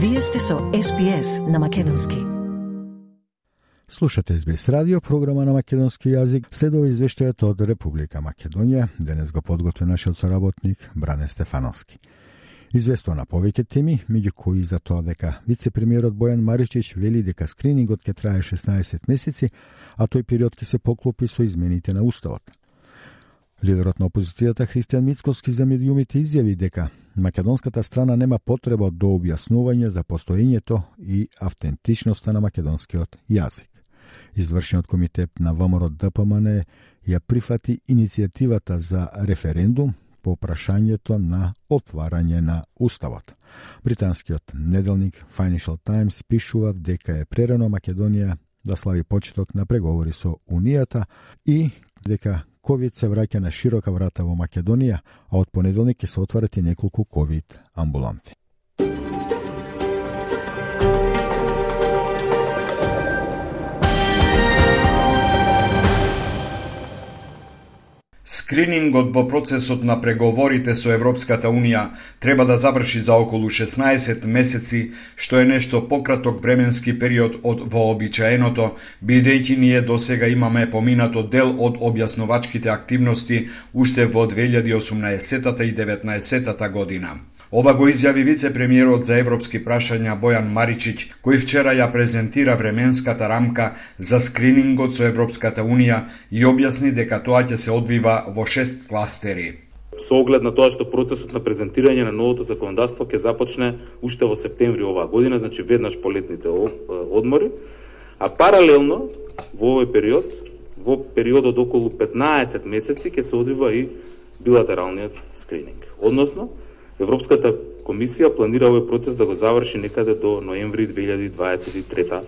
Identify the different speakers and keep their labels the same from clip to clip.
Speaker 1: Вие сте со СПС на Македонски.
Speaker 2: Слушате СБС радио, програма на македонски јазик. Следува извештајот од Република Македонија. Денес го подготви нашиот соработник Бране Стефановски. Известува на повеќе теми, меѓу кои за тоа дека вице-премиерот Бојан Маричич вели дека скринингот ќе трае 16 месеци, а тој период ќе се поклопи со измените на Уставот. Лидерот на опозицијата Христијан Мицкоски за медиумите изјави дека македонската страна нема потреба до објаснување за постоењето и автентичноста на македонскиот јазик. Извршниот комитет на ВМРО ДПМН ја прифати иницијативата за референдум по прашањето на отварање на Уставот. Британскиот неделник Financial Times пишува дека е прерано Македонија да слави почеток на преговори со Унијата и дека ковид се враќа на широка врата во Македонија, а од понеделник ќе се отварат и неколку ковид амбуланти.
Speaker 3: Скринингот во процесот на преговорите со Европската Унија треба да заврши за околу 16 месеци, што е нешто пократок временски период од вообичаеното, бидејќи ние досега имаме поминато дел од објаснувачките активности уште во 2018 и 2019 година. Ова го изјави вице-премиерот за европски прашања Бојан Маричиќ, кој вчера ја презентира временската рамка за скринингот со Европската Унија и објасни дека тоа ќе се одвива во шест кластери.
Speaker 4: Со оглед на тоа што процесот на презентирање на новото законодавство ќе започне уште во септември оваа година, значи веднаш по летните одмори, а паралелно во овој период, во периодот околу 15 месеци ќе се одвива и билатералниот скрининг. Односно, Европската комисија планира овој процес да го заврши некаде до ноември 2023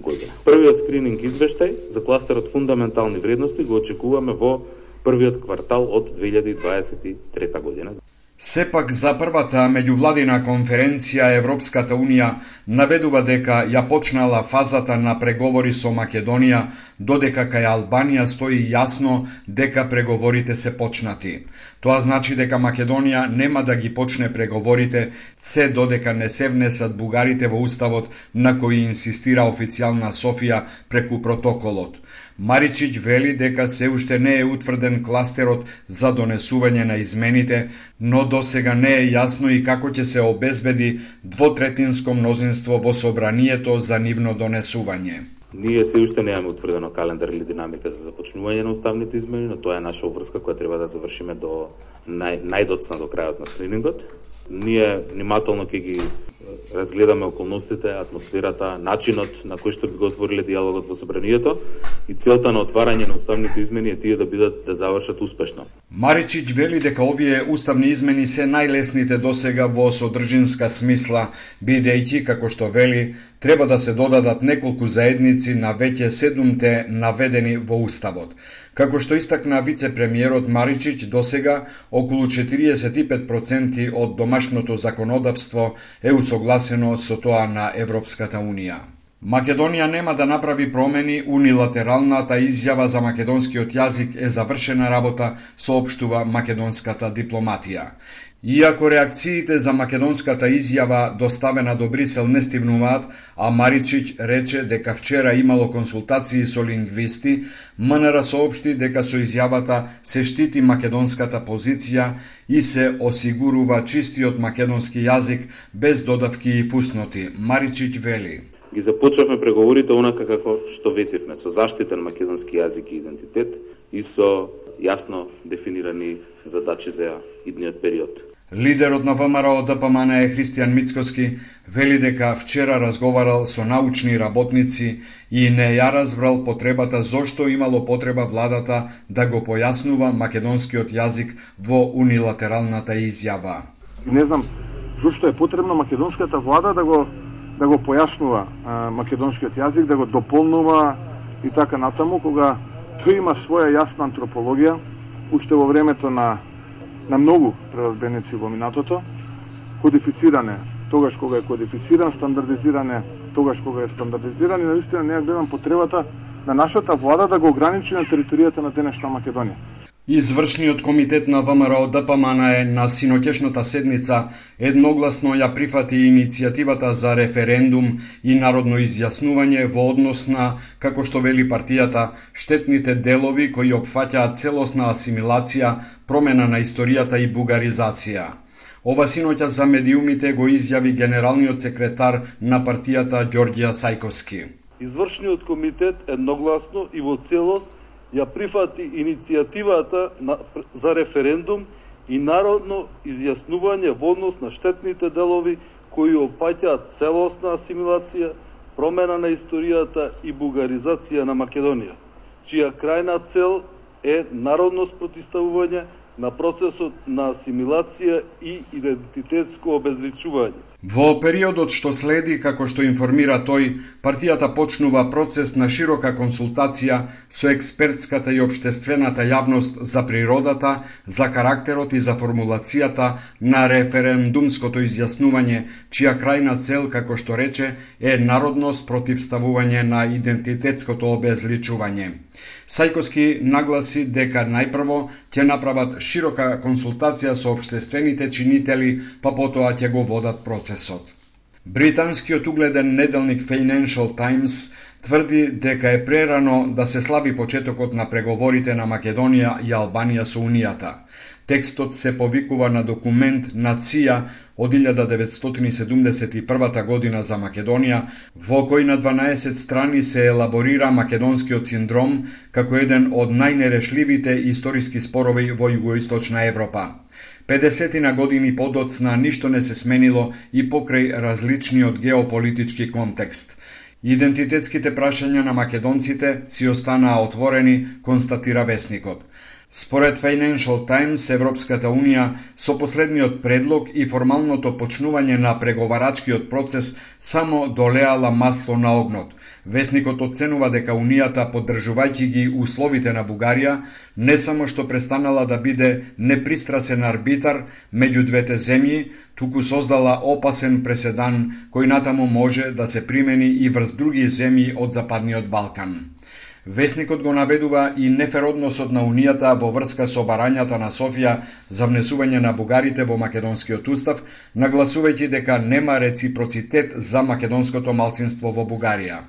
Speaker 4: година. Првиот скрининг извештај за кластерот фундаментални вредности го очекуваме во првиот квартал од 2023 година.
Speaker 3: Сепак за првата меѓувладина конференција Европската Унија наведува дека ја почнала фазата на преговори со Македонија, додека кај Албанија стои јасно дека преговорите се почнати. Тоа значи дека Македонија нема да ги почне преговорите се додека не се внесат бугарите во уставот на кој инсистира официјална Софија преку протоколот. Маричиќ вели дека се уште не е утврден кластерот за донесување на измените, но до сега не е јасно и како ќе се обезбеди двотретинско мнозинство во собранието за нивно донесување.
Speaker 4: Ние се уште немаме утврдено календар или динамика за започнување на уставните измени, но тоа е наша обврска која треба да завршиме до нај, најдоцна до крајот на скринингот. Ние внимателно ќе ги разгледаме околностите, атмосферата, начинот на кој што би го отвориле диалогот во собранието и целта на отварање на уставните измени е тие да бидат да завршат успешно.
Speaker 3: Маричиќ вели дека овие уставни измени се најлесните досега во содржинска смисла, бидејќи како што вели треба да се додадат неколку заедници на веќе седумте наведени во уставот. Како што истакна вице-премиерот Маричиќ, досега околу 45% од домашното законодавство е усогласено со тоа на Европската Унија. Македонија нема да направи промени, унилатералната изјава за македонскиот јазик е завршена работа, соопштува македонската дипломатија. Иако реакциите за македонската изјава доставена до Брисел не стивнуваат, а Маричич рече дека вчера имало консултации со лингвисти, МНР соопшти дека со изјавата се штити македонската позиција и се осигурува чистиот македонски јазик без додавки и пусноти. Маричич вели.
Speaker 4: Ги започнавме преговорите онака како што ветивме, со заштитен македонски јазик и идентитет и со јасно дефинирани задачи за идниот период.
Speaker 3: Лидерот на ВМРО ДПМН е Христијан Мицкоски вели дека вчера разговарал со научни работници и не ја разбрал потребата зошто имало потреба владата да го појаснува македонскиот јазик во унилатералната изјава.
Speaker 5: Не знам зошто е потребно македонската влада да го да го појаснува а, македонскиот јазик, да го дополнува и така натаму кога тој има своја јасна антропологија уште во времето на на многу преразбеници во минатото, кодифициране тогаш кога е кодифициран, стандардизиране тогаш кога е стандардизиран и наистина не ја гледам потребата на нашата влада да го ограничи на територијата на денешна Македонија.
Speaker 3: Извршниот комитет на ВМРО ДПМН е на синоќешната седница едногласно ја прифати иницијативата за референдум и народно изјаснување во однос на, како што вели партијата, штетните делови кои опфаќаат целосна асимилација, промена на историјата и бугаризација. Ова синоќа за медиумите го изјави генералниот секретар на партијата Ѓорѓија Сајковски.
Speaker 6: Извршниот комитет едногласно и во целост ја прифати иницијативата на, за референдум и народно изјаснување во однос на штетните делови кои опаќаат целосна асимилација, промена на историјата и бугаризација на Македонија, чија крајна цел е народно спротиставување на процесот на асимилација и идентитетско обезличување.
Speaker 3: Во периодот што следи, како што информира тој, партијата почнува процес на широка консултација со експертската и обштествената јавност за природата, за карактерот и за формулацијата на референдумското изјаснување, чија крајна цел, како што рече, е народно спротивставување на идентитетското обезличување. Сајковски нагласи дека најпрво ќе направат широка консултација со обштествените чинители, па потоа ќе го водат процесот. Британскиот угледен неделник Financial Times тврди дека е прерано да се слави почетокот на преговорите на Македонија и Албанија со Унијата. Текстот се повикува на документ на ЦИА од 1971 година за Македонија, во кој на 12 страни се елаборира македонскиот синдром како еден од најнерешливите историски спорови во Југоисточна Европа. 50 на години подоцна ништо не се сменило и покрај различниот геополитички контекст. Идентитетските прашања на македонците си останаа отворени, констатира Весникот. Според Financial Times, Европската Унија со последниот предлог и формалното почнување на преговарачкиот процес само долеала масло на огнот. Весникот оценува дека Унијата, поддржувајќи ги условите на Бугарија, не само што престанала да биде непристрасен арбитар меѓу двете земји, туку создала опасен преседан кој натаму може да се примени и врз други земји од Западниот Балкан. Весникот го наведува и нефер односот на Унијата во врска со барањата на Софија за внесување на бугарите во македонскиот устав, нагласувајќи дека нема реципроцитет за македонското малцинство во Бугарија.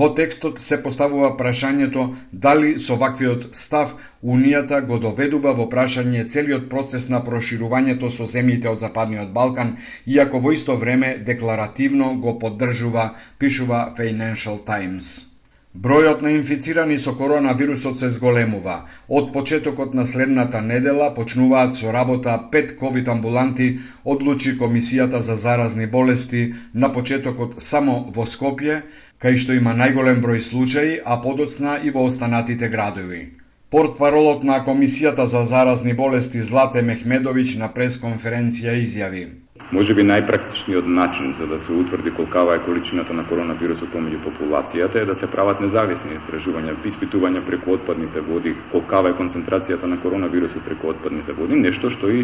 Speaker 3: Во текстот се поставува прашањето дали со ваквиот став Унијата го доведува во прашање целиот процес на проширувањето со земјите од Западниот Балкан, иако во исто време декларативно го поддржува, пишува Financial Times. Бројот на инфицирани со коронавирусот се зголемува. Од почетокот на следната недела почнуваат со работа пет ковид амбуланти, одлучи Комисијата за заразни болести на почетокот само во Скопје, кај што има најголем број случаи, а подоцна и во останатите градови. Портпаролот на Комисијата за заразни болести Злате Мехмедовиќ на пресконференција изјави –
Speaker 7: Може би најпрактичниот начин за да се утврди колкава е количината на коронавирусот помеѓу популацијата е да се прават независни истражувања, испитувања преку отпадните води, колкава е концентрацијата на коронавирусот преку отпадните води, нешто што и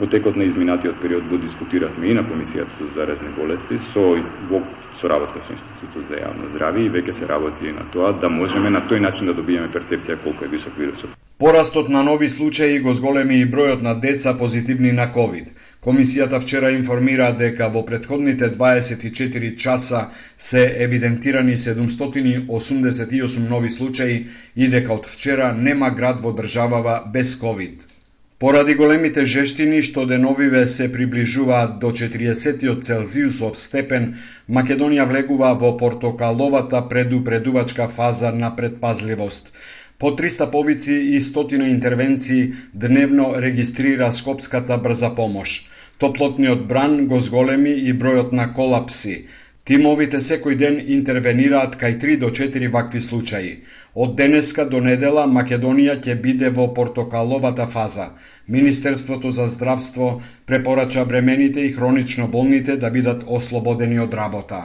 Speaker 7: во текот на изминатиот период го дискутиравме и на Комисијата за заразни болести со во соработка со Институтот за јавно здравје и веќе се работи и на тоа да можеме на тој начин да добиеме перцепција колку е висок вирусот.
Speaker 3: Порастот на нови случаи го зголеми и бројот на деца позитивни на ковид. Комисијата вчера информира дека во предходните 24 часа се евидентирани 788 нови случаи и дека од вчера нема град во државава без ковид. Поради големите жештини што деновиве се приближуваат до 40 Целзиусов степен, Македонија влегува во портокаловата предупредувачка фаза на предпазливост. По 300 повици и стотина интервенции дневно регистрира Скопската брза помош. Топлотниот бран го зголеми и бројот на колапси. Тимовите секој ден интервенираат кај 3 до 4 вакви случаи. Од денеска до недела Македонија ќе биде во портокаловата фаза. Министерството за здравство препорача бремените и хронично болните да бидат ослободени од работа.